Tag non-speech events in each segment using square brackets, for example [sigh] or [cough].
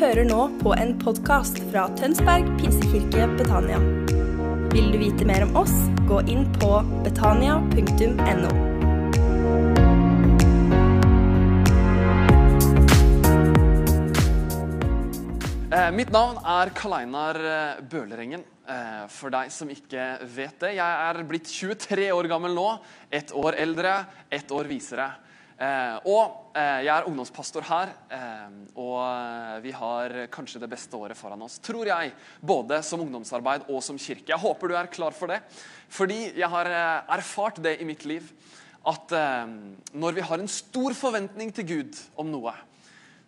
hører nå på en podkast fra Tønsberg pinsekirke Betania. Vil du vite mer om oss, gå inn på betania.no. Eh, mitt navn er Karl Einar eh, Eh, for deg som ikke vet det. Jeg er blitt 23 år gammel nå. Ett år eldre, ett år visere. Og jeg er ungdomspastor her. Eh, og eh, vi har kanskje det beste året foran oss, tror jeg. Både som ungdomsarbeid og som kirke. Jeg håper du er klar for det. Fordi jeg har eh, erfart det i mitt liv. At eh, når vi har en stor forventning til Gud om noe,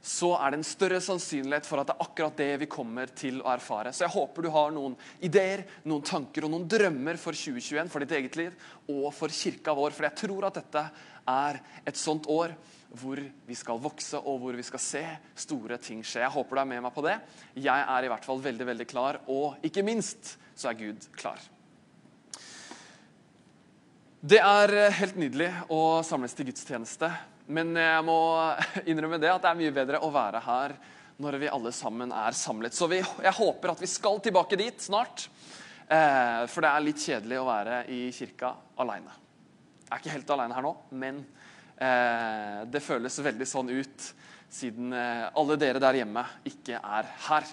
så er det en større sannsynlighet for at det er akkurat det vi kommer til å erfare. Så jeg håper du har noen ideer, noen tanker og noen drømmer for 2021, for ditt eget liv og for kirka vår. For jeg tror at dette er et sånt år hvor vi skal vokse og hvor vi skal se store ting skje. Jeg håper du er med meg på det. Jeg er i hvert fall veldig, veldig klar, og ikke minst så er Gud klar. Det er helt nydelig å samles til gudstjeneste. Men jeg må [laughs] innrømme det at det er mye bedre å være her når vi alle sammen er samlet. Så vi, jeg håper at vi skal tilbake dit snart. Eh, for det er litt kjedelig å være i kirka aleine. Jeg er ikke helt aleine her nå, men eh, det føles veldig sånn ut siden eh, alle dere der hjemme ikke er her.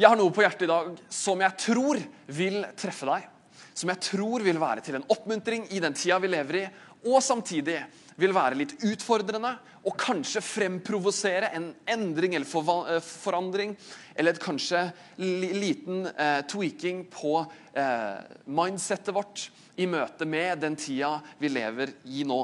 Jeg har noe på hjertet i dag som jeg tror vil treffe deg. Som jeg tror vil være til en oppmuntring i den tida vi lever i, og samtidig vil være litt utfordrende og kanskje fremprovosere en endring eller forandring, eller kanskje liten eh, tweaking på eh, mindsettet vårt i møte med den tida vi lever i nå.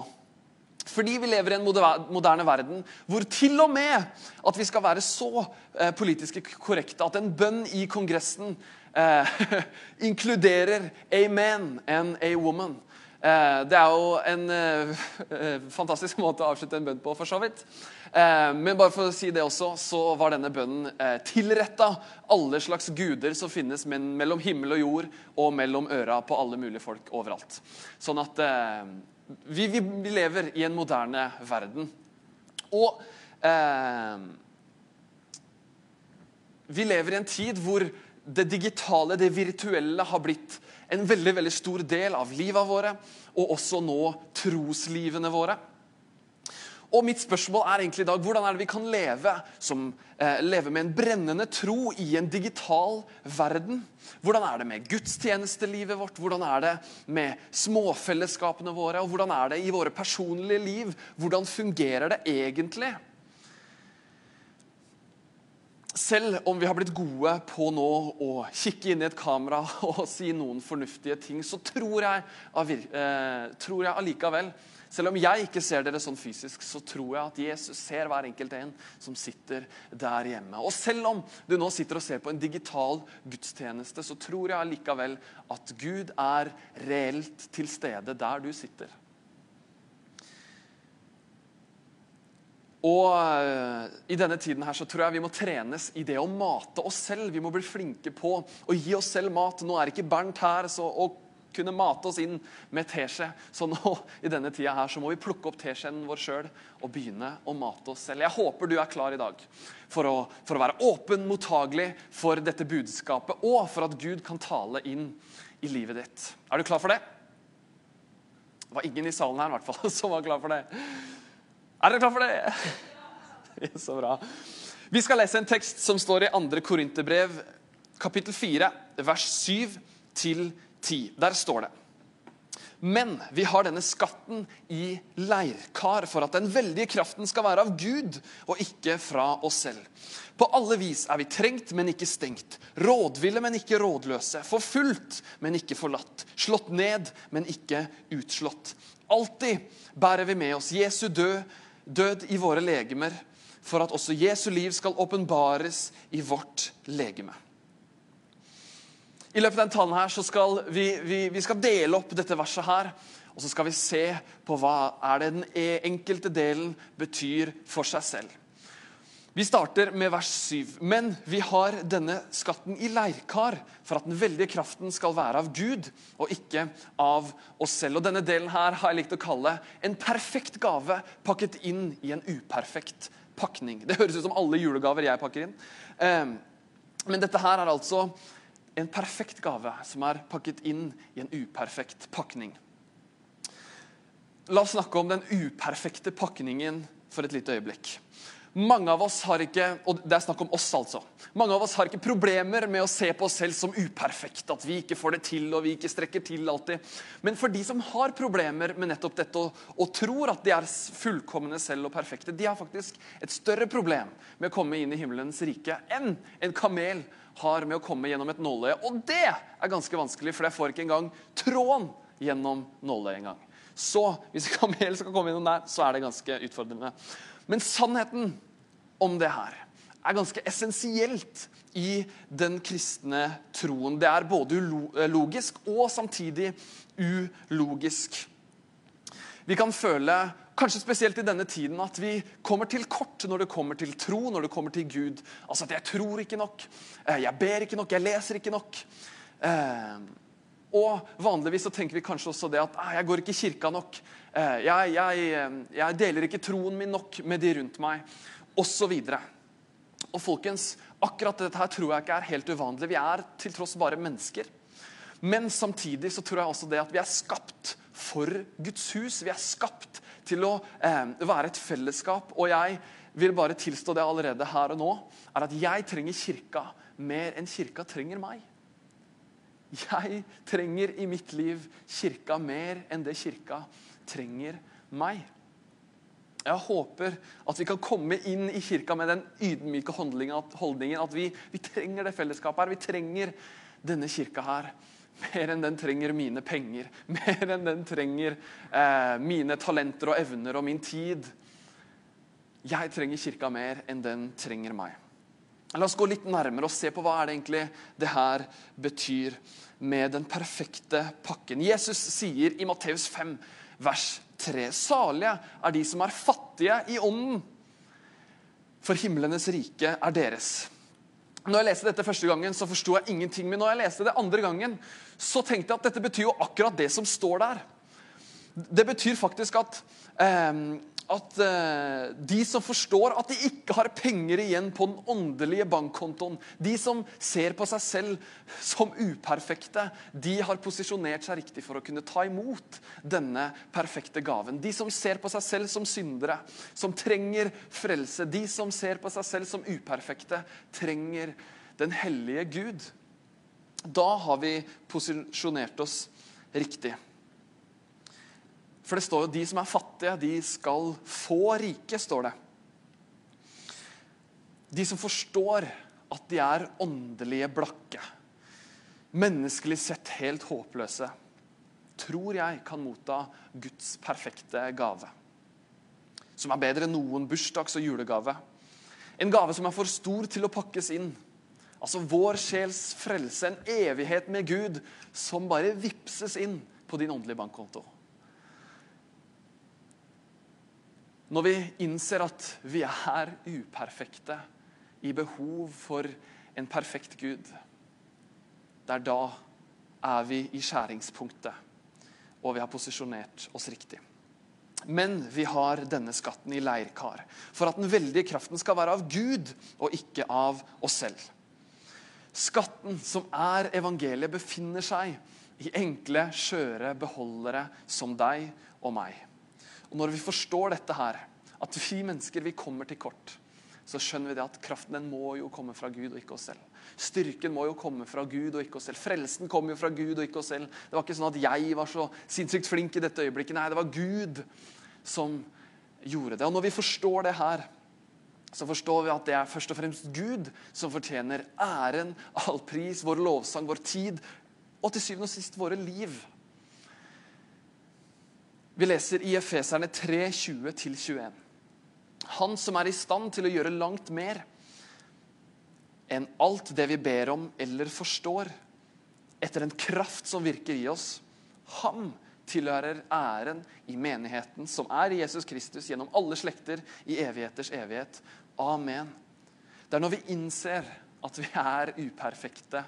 Fordi vi lever i en moderne verden hvor til og med at vi skal være så eh, politisk korrekte at en bønn i Kongressen eh, [laughs] inkluderer 'amen and a woman'. Eh, det er jo en [laughs] eh, fantastisk måte å avslutte en bønn på, for så vidt. Eh, men bare for å si det også, så var denne bønnen tilretta alle slags guder som finnes mellom himmel og jord og mellom øra på alle mulige folk overalt. Sånn at vi, vi lever i en moderne verden. Og eh, vi lever i en tid hvor det digitale, det virtuelle, har blitt en veldig veldig stor del av livet våre, og også nå troslivene våre. Og Mitt spørsmål er egentlig i dag, hvordan er det vi kan leve, som, eh, leve med en brennende tro i en digital verden? Hvordan er det med gudstjenestelivet vårt? Hvordan er det med småfellesskapene våre? Og hvordan er det i våre personlige liv? Hvordan fungerer det egentlig? Selv om vi har blitt gode på nå å kikke inn i et kamera [laughs] og si noen fornuftige ting, så tror jeg, eh, tror jeg allikevel Selv om jeg ikke ser dere sånn fysisk, så tror jeg at Jesus ser hver enkelt en som sitter der hjemme. Og selv om du nå sitter og ser på en digital gudstjeneste, så tror jeg allikevel at Gud er reelt til stede der du sitter. Og eh, I denne tiden her så tror jeg vi må trenes i det å mate oss selv. Vi må bli flinke på å gi oss selv mat. Nå er ikke Bernt her så å kunne mate oss inn med teskje. Så nå [laughs] i denne tida her så må vi plukke opp teskjeen vår sjøl og begynne å mate oss selv. Jeg håper du er klar i dag for å, for å være åpen, mottagelig for dette budskapet, og for at Gud kan tale inn i livet ditt. Er du klar for det? Det var ingen i salen her i hvert fall [laughs] som var klar for det. Er dere klar for det? [laughs] Så bra. Vi skal lese en tekst som står i 2. Korinterbrev, kapittel 4, vers 7-10. Der står det men vi har denne skatten i leirkar for at den veldige kraften skal være av Gud og ikke fra oss selv. På alle vis er vi trengt, men ikke stengt. Rådville, men ikke rådløse. Forfulgt, men ikke forlatt. Slått ned, men ikke utslått. Alltid bærer vi med oss Jesu død død i våre legemer, for at også Jesu liv skal åpenbares i vårt legeme. I løpet av denne talen her så skal vi, vi, vi skal dele opp dette verset her. Og så skal vi se på hva er det den e- enkelte delen betyr for seg selv. Vi starter med vers 7. Men vi har denne skatten i leirkar for at den veldige kraften skal være av Gud og ikke av oss selv. Og Denne delen her har jeg likt å kalle en perfekt gave pakket inn i en uperfekt pakning. Det høres ut som alle julegaver jeg pakker inn. Ehm, men dette her er altså en perfekt gave som er pakket inn i en uperfekt pakning. La oss snakke om den uperfekte pakningen for et lite øyeblikk. Mange av oss har ikke og det er snakk om oss altså, mange av oss har ikke problemer med å se på oss selv som uperfekt. At vi ikke får det til og vi ikke strekker til alltid. Men for de som har problemer med nettopp dette og, og tror at de er fullkomne selv og perfekte, de har faktisk et større problem med å komme inn i himmelens rike enn en kamel har med å komme gjennom et nåløye. Og det er ganske vanskelig, for jeg får ikke engang tråden gjennom nåløyet engang. Så hvis en kamel skal komme gjennom der, så er det ganske utfordrende. Men sannheten om det her er ganske essensielt i den kristne troen. Det er både eh, logisk og samtidig ulogisk. Vi kan føle, kanskje spesielt i denne tiden, at vi kommer til kort når det kommer til tro, når det kommer til Gud. Altså at jeg tror ikke nok, eh, jeg ber ikke nok, jeg leser ikke nok. Eh, og vanligvis så tenker vi kanskje også det at jeg går ikke i kirka nok. Jeg, jeg, jeg deler ikke troen min nok med de rundt meg osv. Og folkens, akkurat dette her tror jeg ikke er helt uvanlig. Vi er til tross bare mennesker. Men samtidig så tror jeg også det at vi er skapt for Guds hus. Vi er skapt til å eh, være et fellesskap. Og jeg vil bare tilstå det allerede her og nå, er at jeg trenger kirka mer enn kirka trenger meg. Jeg trenger i mitt liv kirka mer enn det kirka trenger meg. Jeg håper at vi kan komme inn i kirka med den ydmyke holdningen at vi, vi trenger det fellesskapet her. Vi trenger denne kirka her. Mer enn den trenger mine penger. [laughs] Mer enn den trenger eh, mine talenter og evner og min tid. Jeg trenger kirka mer enn den trenger meg. La oss gå litt nærmere og se på hva er det egentlig det her betyr med den perfekte pakken. Jesus sier i Matteus 5, vers 3. Salige er de som er fattige i ånden, for himlenes rike er deres. Når jeg leste dette første gangen, så forsto jeg ingenting. Men når jeg leste det andre gangen, så tenkte jeg at dette betyr jo akkurat det som står der. Det betyr faktisk at eh, at uh, de som forstår at de ikke har penger igjen på den åndelige bankkontoen, de som ser på seg selv som uperfekte, de har posisjonert seg riktig for å kunne ta imot denne perfekte gaven. De som ser på seg selv som syndere, som trenger frelse, de som ser på seg selv som uperfekte, trenger den hellige Gud. Da har vi posisjonert oss riktig. For det står jo 'de som er fattige, de skal få rike', står det. De som forstår at de er åndelige blakke, menneskelig sett helt håpløse, tror jeg kan motta Guds perfekte gave. Som er bedre enn noen bursdags- og julegave. En gave som er for stor til å pakkes inn. Altså vår sjels frelse, en evighet med Gud, som bare vipses inn på din åndelige bankkonto. Når vi innser at vi er uperfekte, i behov for en perfekt Gud, det er da er vi i skjæringspunktet, og vi har posisjonert oss riktig. Men vi har denne skatten i leirkar for at den veldige kraften skal være av Gud og ikke av oss selv. Skatten som er evangeliet, befinner seg i enkle, skjøre beholdere som deg og meg. Og Når vi forstår dette her, at vi mennesker vi kommer til kort, så skjønner vi det at kraften den må jo komme fra Gud og ikke oss selv. Styrken må jo komme fra Gud og ikke oss selv. Frelsen kommer jo fra Gud og ikke oss selv. Det var ikke sånn at jeg var så sinnssykt flink i dette øyeblikket. Nei, det var Gud som gjorde det. Og når vi forstår det her, så forstår vi at det er først og fremst Gud som fortjener æren, all pris, vår lovsang, vår tid og til syvende og sist våre liv. Vi leser i Efeserne 3, 20-21. Han som er i stand til å gjøre langt mer enn alt det vi ber om eller forstår, etter en kraft som virker i oss. Ham tilhører æren i menigheten, som er i Jesus Kristus, gjennom alle slekter, i evigheters evighet. Amen. Det er når vi innser at vi er uperfekte,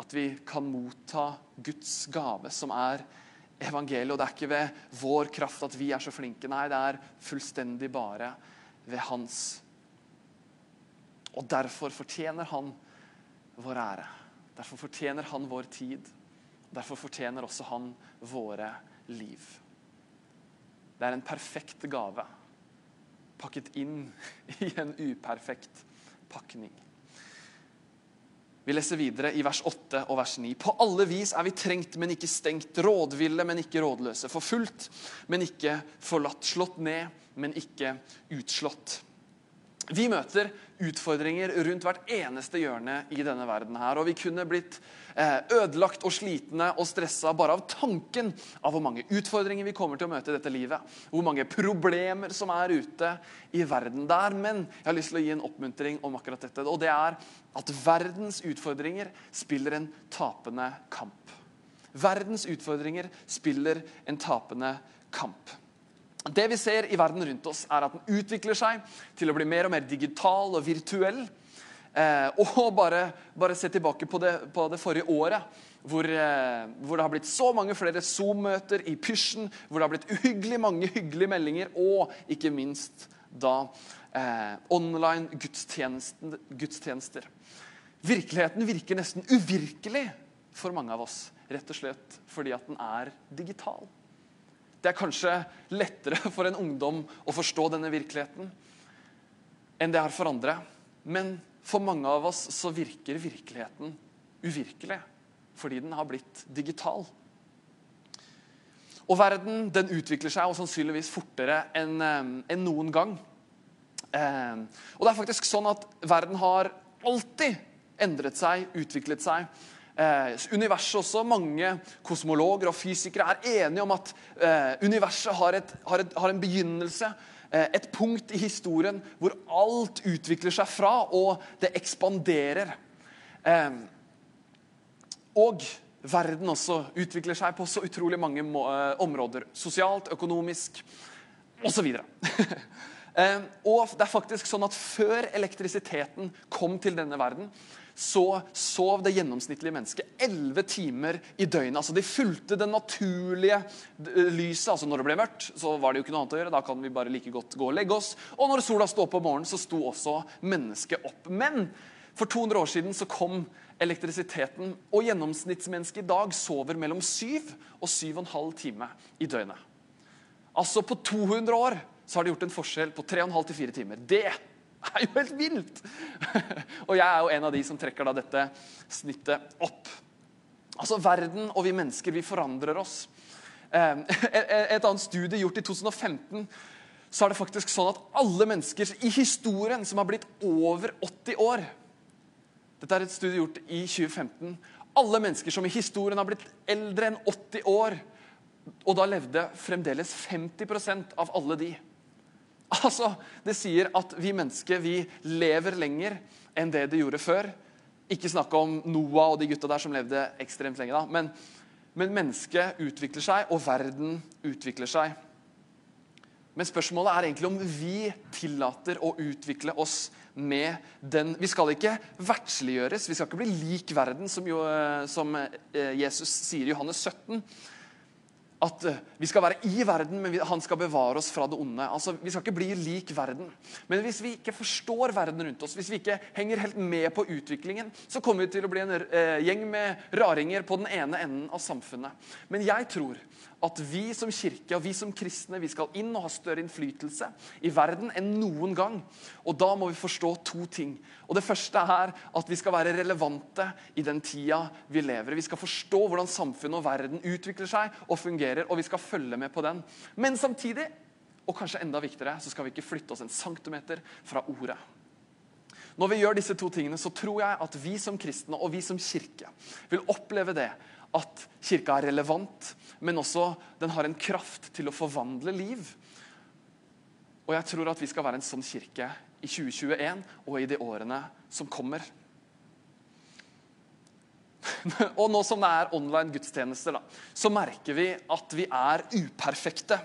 at vi kan motta Guds gave, som er evangeliet. Og det er ikke ved vår kraft at vi er så flinke. Nei, det er fullstendig bare ved Hans. Og derfor fortjener Han vår ære. Derfor fortjener Han vår tid. Derfor fortjener også Han våre liv. Det er en perfekt gave pakket inn [laughs] i en uperfekt pakning. Vi leser videre i vers 8 og vers 9. På alle vis er vi trengt, men ikke stengt. Rådville, men ikke rådløse. Forfulgt, men ikke forlatt. Slått ned, men ikke utslått. Vi møter utfordringer rundt hvert eneste hjørne i denne verden. her, og Vi kunne blitt eh, ødelagt og slitne og stressa bare av tanken av hvor mange utfordringer vi kommer til å møte i dette livet. Hvor mange problemer som er ute i verden der. Men jeg har lyst til å gi en oppmuntring om akkurat dette. Og det er at verdens utfordringer spiller en tapende kamp. Verdens utfordringer spiller en tapende kamp. Det vi ser i verden rundt oss, er at den utvikler seg til å bli mer og mer digital og virtuell. Eh, og [laughs] bare, bare, se tilbake på det, på det forrige året, hvor, eh, hvor, det har blitt så mange flere Zoom-møter i pysjen, hvor det har blitt uhyggelig mange hyggelige meldinger, og ikke minst da eh, online gudstjenester. Virkeligheten virker nesten uvirkelig for mange av oss, rett og slett fordi at den er digital. Det er kanskje lettere [laughs] for en ungdom å forstå denne virkeligheten enn det er for andre. Men for mange av oss så virker virkeligheten uvirkelig fordi den har blitt digital. Og verden den utvikler seg og sannsynligvis fortere enn eh, en noen gang. Eh, og det er faktisk sånn at verden har alltid endret seg, utviklet seg eh, universet også. Mange kosmologer og fysikere er enige om at eh, universet har, et, har, et, har en begynnelse. Eh, et punkt i historien hvor alt utvikler seg fra, og det ekspanderer. Eh, og verden også utvikler seg på så utrolig mange eh, områder. Sosialt, økonomisk osv. [laughs] Eh, og det er faktisk sånn at Før elektrisiteten kom til denne verden, så sov det gjennomsnittlige mennesket 11 timer i døgnet. Altså De fulgte det naturlige lyset. altså Når det ble mørkt, så var det jo ikke noe annet å gjøre. Da kan vi bare like godt gå og legge oss. Og når sola sto opp om morgenen, så sto også mennesket opp. Men for 200 år siden så kom elektrisiteten, og gjennomsnittsmennesket i dag sover mellom 7 og 7,5 time i døgnet. Altså på 200 år så har det gjort en forskjell på 3,5 til 4 timer. Det er jo helt vilt! [laughs] og jeg er jo en av de som trekker da dette snittet opp. Altså, Verden og vi mennesker, vi forandrer oss. [laughs] Eh, et annet studie gjort i 2015 så er det faktisk sånn at alle mennesker i historien som har blitt over 80 år Dette er et studie gjort i 2015. Alle mennesker som i historien har blitt eldre enn 80 år, og da levde fremdeles 50% av alle de. Altså, Det sier at vi mennesker vi lever lenger enn det de gjorde før. Ikke snakke om Noah og de gutta der som levde ekstremt lenge. da, Men, men mennesket utvikler seg, og verden utvikler seg. Men spørsmålet er egentlig om vi tillater å utvikle oss med den Vi skal ikke verdsliggjøres, vi skal ikke bli lik verden, som, jo, eh, som eh, Jesus sier i Johannes 17 at eh, vi skal være i verden, men han skal bevare oss fra det onde. Altså, Vi skal ikke bli lik verden. Men hvis vi ikke forstår verden rundt oss, hvis vi ikke henger helt med på utviklingen, så kommer vi til å bli en eh, gjeng med raringer på den ene enden av samfunnet. Men jeg tror at vi som kirke og vi som kristne vi skal inn og ha større innflytelse i verden enn noen gang. Og da må vi forstå to ting. Og Det første er at vi skal være relevante i den tida vi lever i. Vi skal forstå hvordan samfunnet og verden utvikler seg og fungerer, og vi skal følge med på den. Men samtidig, og kanskje enda viktigere, så skal vi ikke flytte oss en centimeter fra ordet. Når vi gjør disse to tingene, så tror jeg at vi som kristne og vi som kirke vil oppleve det at kirka er relevant, men også den har en kraft til å forvandle liv. Og jeg tror at vi skal være en sånn kirke i 2021 og i de årene som kommer. [laughs] og nå som det er online gudstjenester, da, så merker vi at vi er uperfekte.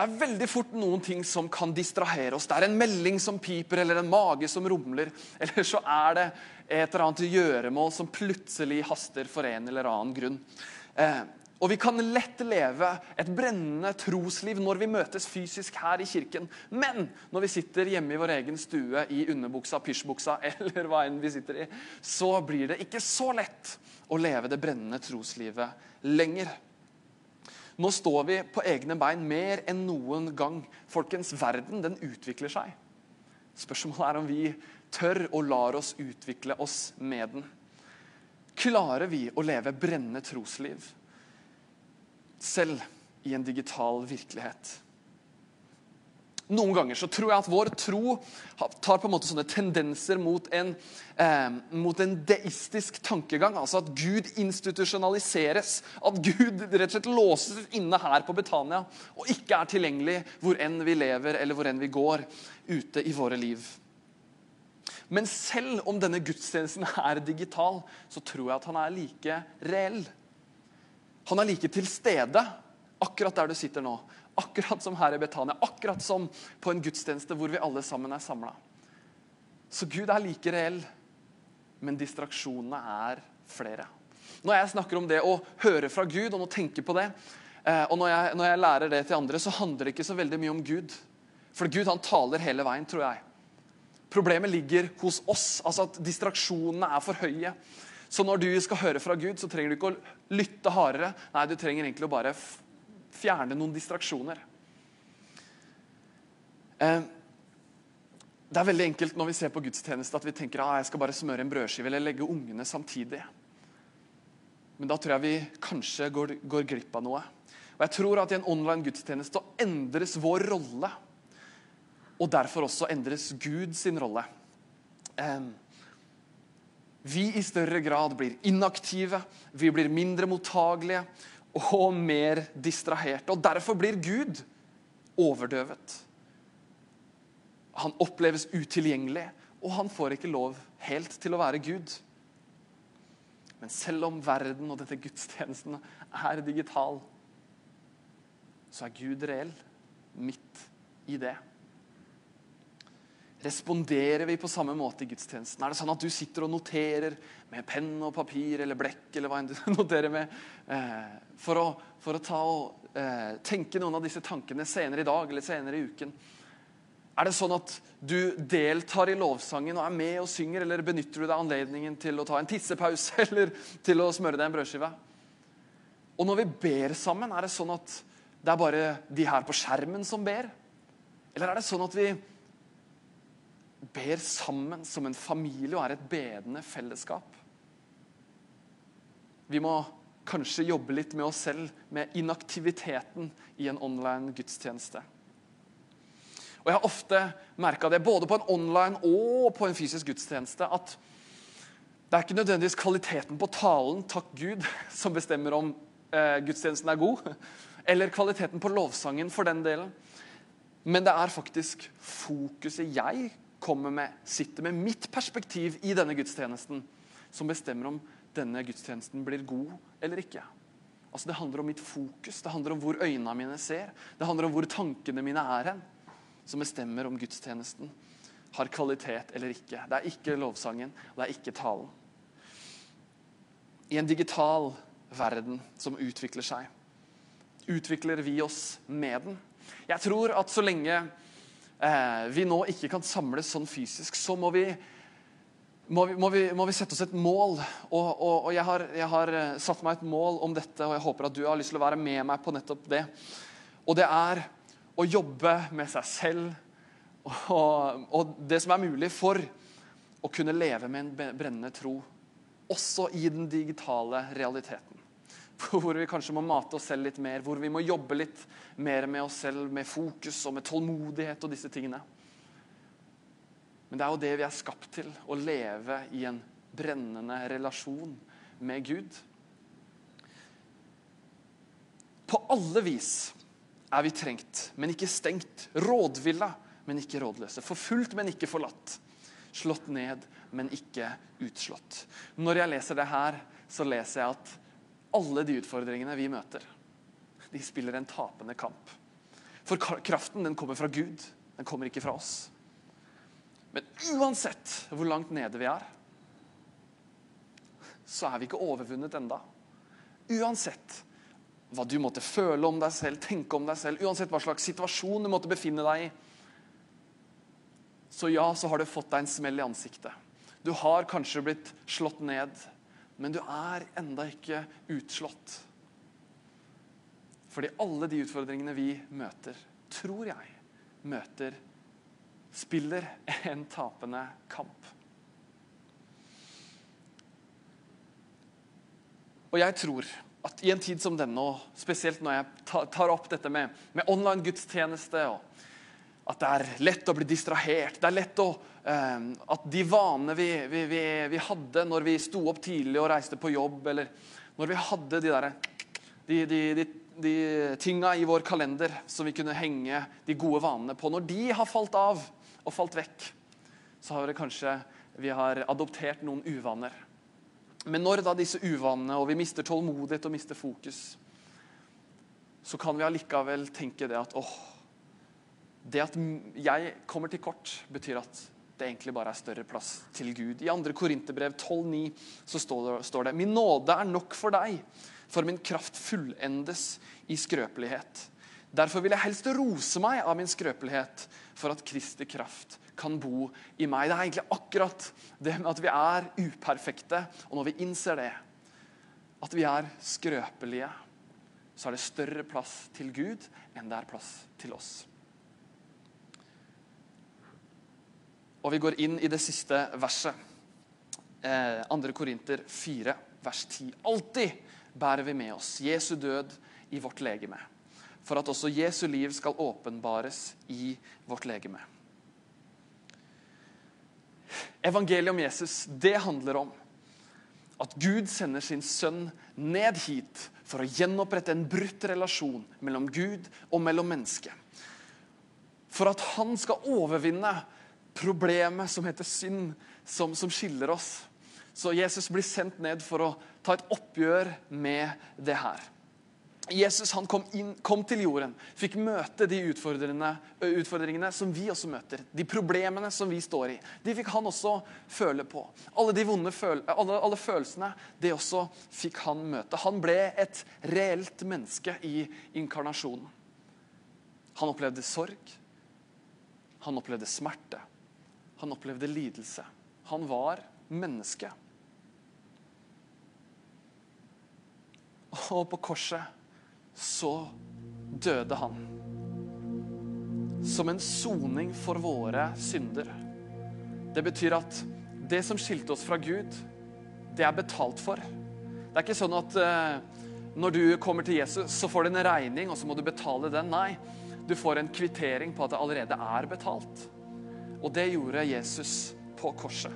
Det er veldig fort noen ting som kan distrahere oss. Det er en melding som piper, eller en mage som rumler. [laughs] Eller så er det et eller annet gjøremål som plutselig haster for en eller annen grunn. Eh, og vi kan lett leve et brennende trosliv når vi møtes fysisk her i kirken. Men når vi sitter hjemme i vår egen stue i underbuksa, pysjbuksa [laughs] eller hva enn vi sitter i, så blir det ikke så lett å leve det brennende troslivet lenger. Nå står vi på egne bein mer enn noen gang. Folkens, verden den utvikler seg. Spørsmålet er om vi tør og lar oss utvikle oss med den. Klarer vi å leve brennende trosliv selv i en digital virkelighet? Noen ganger så tror jeg at vår tro tar på en måte sånne tendenser mot en, eh, mot en deistisk tankegang. Altså at Gud institusjonaliseres. At Gud rett og slett låses inne her på Betania og ikke er tilgjengelig hvor enn vi lever eller hvor enn vi går ute i våre liv. Men selv om denne gudstjenesten er digital, så tror jeg at han er like reell. Han er like til stede akkurat der du sitter nå. Akkurat som her i Betania, akkurat som på en gudstjeneste hvor vi alle sammen er samla. Så Gud er like reell, men distraksjonene er flere. Når jeg snakker om det å høre fra Gud og å tenke på det, eh, og når jeg, når jeg lærer det til andre, så handler det ikke så veldig mye om Gud. For Gud han taler hele veien, tror jeg. Problemet ligger hos oss, altså at distraksjonene er for høye. Så når du skal høre fra Gud, så trenger du ikke å lytte hardere. Nei, du trenger egentlig å bare fjerne noen distraksjoner. Eh, det er veldig enkelt når vi ser på gudstjeneste at vi tenker at ah, jeg skal bare smøre en brødskive eller legge ungene samtidig. Men da tror jeg vi kanskje går, går glipp av noe. Og jeg tror at I en online gudstjeneste endres vår rolle. Og derfor også endres Gud sin rolle. Eh, vi i større grad blir inaktive, vi blir mindre mottagelige og mer distraherte. Og Derfor blir Gud overdøvet. Han oppleves utilgjengelig, og han får ikke lov helt til å være Gud. Men selv om verden og dette gudstjenesten er digital, så er Gud reell midt i det. Responderer vi på samme måte i gudstjenesten? Er det sånn at du sitter og noterer med penn og papir eller blekk eller hva enn du [laughs] noterer med, eh, for, å, for, å, ta og eh, tenke noen av disse tankene senere i dag eller senere i uken? Er det sånn at du deltar i lovsangen og er med og synger, eller benytter du deg anledningen til å ta en tissepause [laughs] eller til å smøre deg en brødskive? Og når vi ber sammen, er det sånn at det er bare de her på skjermen som ber? Eller er det sånn at vi ber sammen som en familie og er et bedende fellesskap. Vi må kanskje jobbe litt med oss selv, med inaktiviteten i en online gudstjeneste. Og Jeg har ofte merka det, både på en online og på en fysisk gudstjeneste, at det er ikke nødvendigvis kvaliteten på talen, takk Gud, som bestemmer om eh, gudstjenesten er god, eller kvaliteten på lovsangen, for den delen. Men det er faktisk fokuset jeg kommer med, sitter med mitt perspektiv i denne gudstjenesten, som bestemmer om denne gudstjenesten blir god eller ikke. Altså Det handler om mitt fokus, det handler om hvor øynene mine ser, det handler om hvor tankene mine er hen, som bestemmer om gudstjenesten har kvalitet eller ikke. Det er ikke lovsangen, det er ikke talen. I en digital verden som utvikler seg, utvikler vi oss med den. Jeg tror at så lenge vi nå ikke kan samles sånn fysisk, så må vi, må vi, må vi, må vi sette oss et mål. Og, og, og jeg, har, jeg, har, eh, satt meg et mål om dette, og jeg håper at du har lyst til å være med meg på nettopp det. Og det er å jobbe med seg selv og, og det som er mulig for å kunne leve med en brennende tro, også i den digitale realiteten. [laughs] hvor vi kanskje må mate oss selv litt mer, hvor vi må jobbe litt mer med oss selv, med fokus og med tålmodighet og disse tingene. Men det er jo det vi er skapt til, å leve i en brennende relasjon med Gud. På alle vis er vi trengt, men ikke stengt. Rådvilla, men ikke rådløse. Forfulgt, men ikke forlatt. Slått ned, men ikke utslått. Når jeg leser det her, så leser jeg at alle de utfordringene vi møter, de spiller en tapende kamp. For kraften den kommer fra Gud. Den kommer ikke fra oss. Men uansett hvor langt nede vi er, så er vi ikke overvunnet enda. Uansett hva du måtte føle om deg selv, tenke om deg selv, uansett hva slags situasjon du måtte befinne deg i, så ja, så har du fått deg en smell i ansiktet. Du har kanskje blitt slått ned, men du er enda ikke utslått. Fordi alle de utfordringene vi møter, tror jeg, møter spiller en tapende kamp. Og jeg tror at i en tid som denne, og spesielt når jeg tar opp dette med, med online gudstjeneste og At det er lett å bli distrahert. Det er lett å, eh, At de vanene vi, vi, vi, vi, hadde når vi sto opp tidlig og reiste på jobb, eller når vi hadde de, der, de, de, de, de tinga i vår kalender som vi kunne henge de gode vanene på, når de har falt av og falt vekk, så har det kanskje vi har adoptert noen uvaner. Men når da disse uvanene, og vi mister tålmodighet og mister fokus, så kan vi allikevel tenke det at åh, det at jeg kommer til kort, betyr at det egentlig bare er større plass til Gud. I 2. Korinterbrev 12,9 så står det Min nåde er nok for deg, for min kraft fullendes i skrøpelighet. Derfor vil jeg helst rose meg av min skrøpelighet, for at Kristi kraft kan bo i meg. Det er egentlig akkurat det med at vi er uperfekte, og når vi innser det, at vi er skrøpelige, så er det større plass til Gud enn det er plass til oss. Og vi går inn i det siste verset. Eh, 2. Korinter 4, vers 10. Alltid bærer vi med oss Jesu død i vårt legeme for at også Jesu liv skal åpenbares i vårt legeme. Evangeliet om Jesus det handler om at Gud sender sin sønn ned hit for å gjenopprette en brutt relasjon mellom Gud og mellom mennesket. For at han skal overvinne problemet som heter synd, som, som skiller oss. Så Jesus blir sendt ned for å ta et oppgjør med det her. Jesus han kom, inn, kom, til jorden, fikk møte de utfordringene, som vi også møter. De problemene som vi står i. De fikk han også føle på. Alle de vonde føl alle, alle, følelsene det også fikk han møte. Han ble et reelt menneske i inkarnasjonen. Han opplevde sorg. Han opplevde smerte. Han opplevde lidelse. Han var menneske. Og på korset så døde han. Som en soning for våre synder. Det betyr at det som skilte oss fra Gud, det er betalt for. Det er ikke sånn at uh, når du kommer til Jesus, så får du en regning, og så må du betale den. Nei, du får en kvittering på at det allerede er betalt. Og det gjorde Jesus på korset.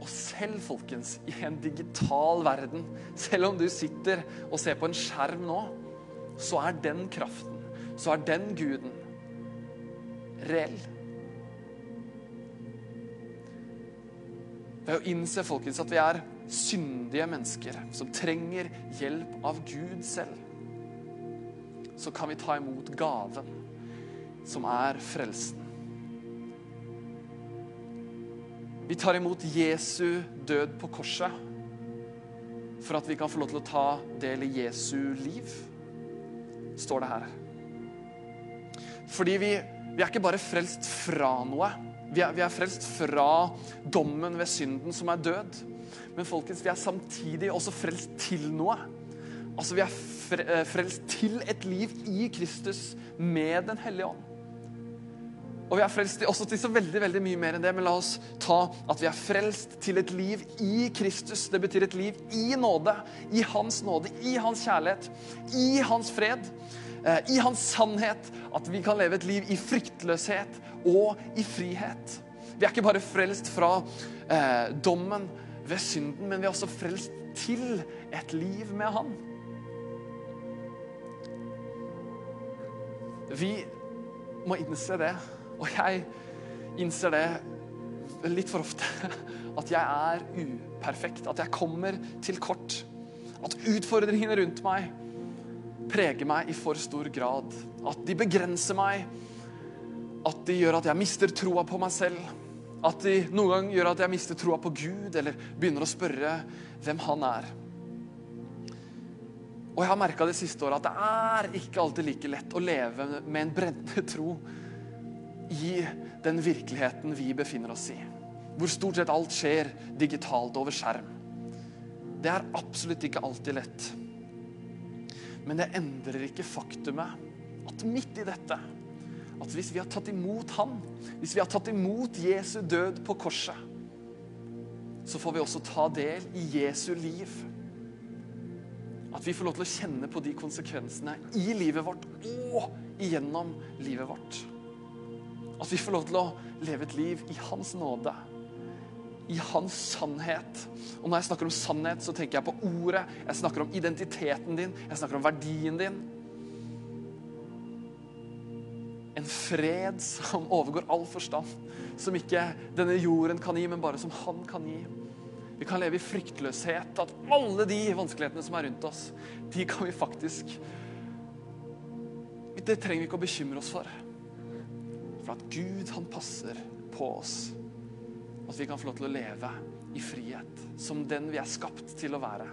Og selv, folkens, i en digital verden, selv om du sitter og ser på en skjerm nå, så er den kraften, så er den guden, reell. Ved å innse folkens, at vi er syndige mennesker som trenger hjelp av Gud selv, så kan vi ta imot gaven som er frelsen. Vi tar imot Jesu død på korset for at vi kan få lov til å ta del i Jesu liv, står det her. Fordi vi, vi er ikke bare frelst fra noe. Vi er, vi er, frelst fra dommen ved synden som er død. Men folkens, vi er samtidig også frelst til noe. Altså, Vi er frelst til et liv i Kristus med Den hellige ånd. Og vi er frelst også til så veldig veldig mye mer enn det, men la oss ta at vi er frelst til et liv i Kristus. Det betyr et liv i nåde, i Hans nåde, i Hans kjærlighet, i Hans fred, eh, i Hans sannhet. At vi kan leve et liv i fryktløshet og i frihet. Vi er ikke bare frelst fra eh, dommen ved synden, men vi er også frelst til et liv med Han. Vi må innse det og jeg innser det litt for ofte. [laughs] At jeg er uperfekt. At jeg kommer til kort. At utfordringene rundt meg preger meg i for stor grad. At de begrenser meg. At de gjør at jeg mister troa på meg selv. At de noen gang gjør at jeg mister troa på Gud, eller begynner å spørre hvem han er. Og jeg har merka det siste året at det er ikke alltid like lett å leve med en brennende tro i den virkeligheten vi befinner oss i. Hvor stort sett alt skjer digitalt over skjerm. Det er absolutt ikke alltid lett. Men det endrer ikke faktumet at midt i dette at hvis vi har tatt imot Han, hvis vi har tatt imot Jesu død på korset, så får vi også ta del i Jesu liv. At vi får lov til å kjenne på de konsekvensene i livet vårt og igjennom livet vårt. At vi får lov til å leve et liv i Hans nåde i hans sannhet. Og når jeg snakker om sannhet, så tenker jeg på ordet. Jeg snakker om identiteten din. Jeg snakker om verdien din. En fred som overgår all forstand. Som ikke denne jorden kan gi, men bare som han kan gi. Vi kan leve i fryktløshet. At alle de vanskelighetene som er rundt oss, de kan vi faktisk Det trenger vi ikke å bekymre oss for. For at Gud, han passer på oss. At vi kan få lov til å leve i frihet som den vi er skapt til å være.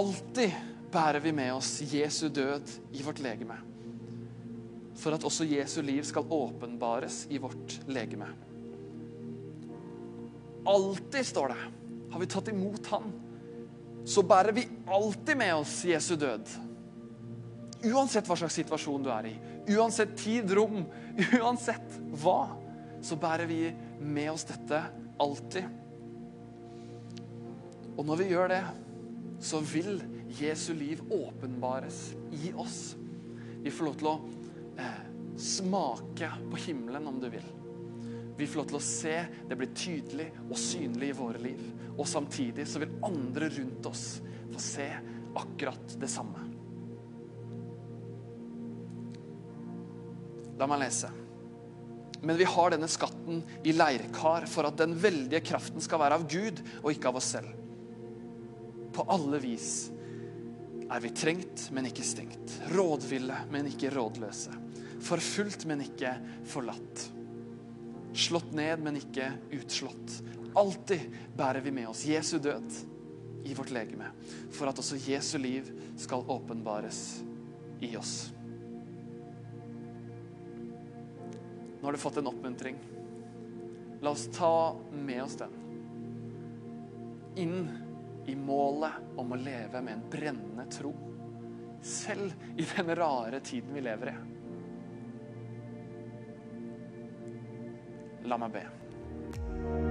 Alltid bærer vi med oss Jesu død i vårt legeme. For at også Jesu liv skal åpenbares i vårt legeme. Alltid, står det, har vi tatt imot Han. Så bærer vi alltid med oss Jesu død. Uansett hva slags situasjon du er i, uansett tid, rom, [laughs] uansett hva, så bærer vi med oss dette alltid. Og når vi gjør det, så vil Jesu liv åpenbares i oss. Vi får lov til å smake på himmelen, om du vil. Vi får lov til å se det blir tydelig og synlig i våre liv. Og samtidig så vil andre rundt oss få se akkurat det samme. La meg lese. Men vi har denne skatten i leirkar for at den veldige kraften skal være av Gud og ikke av oss selv. På alle vis er vi trengt, men ikke stengt. Rådville, men ikke rådløse. Forfulgt, men ikke forlatt. Slått ned, men ikke utslått. Alltid bærer vi med oss Jesu død i vårt legeme, for at også Jesu liv skal åpenbares i oss. Nå har du fått en oppmuntring. La oss ta med oss den inn i målet om å leve med en brennende tro. Selv i den rare tiden vi lever i. lá meg be.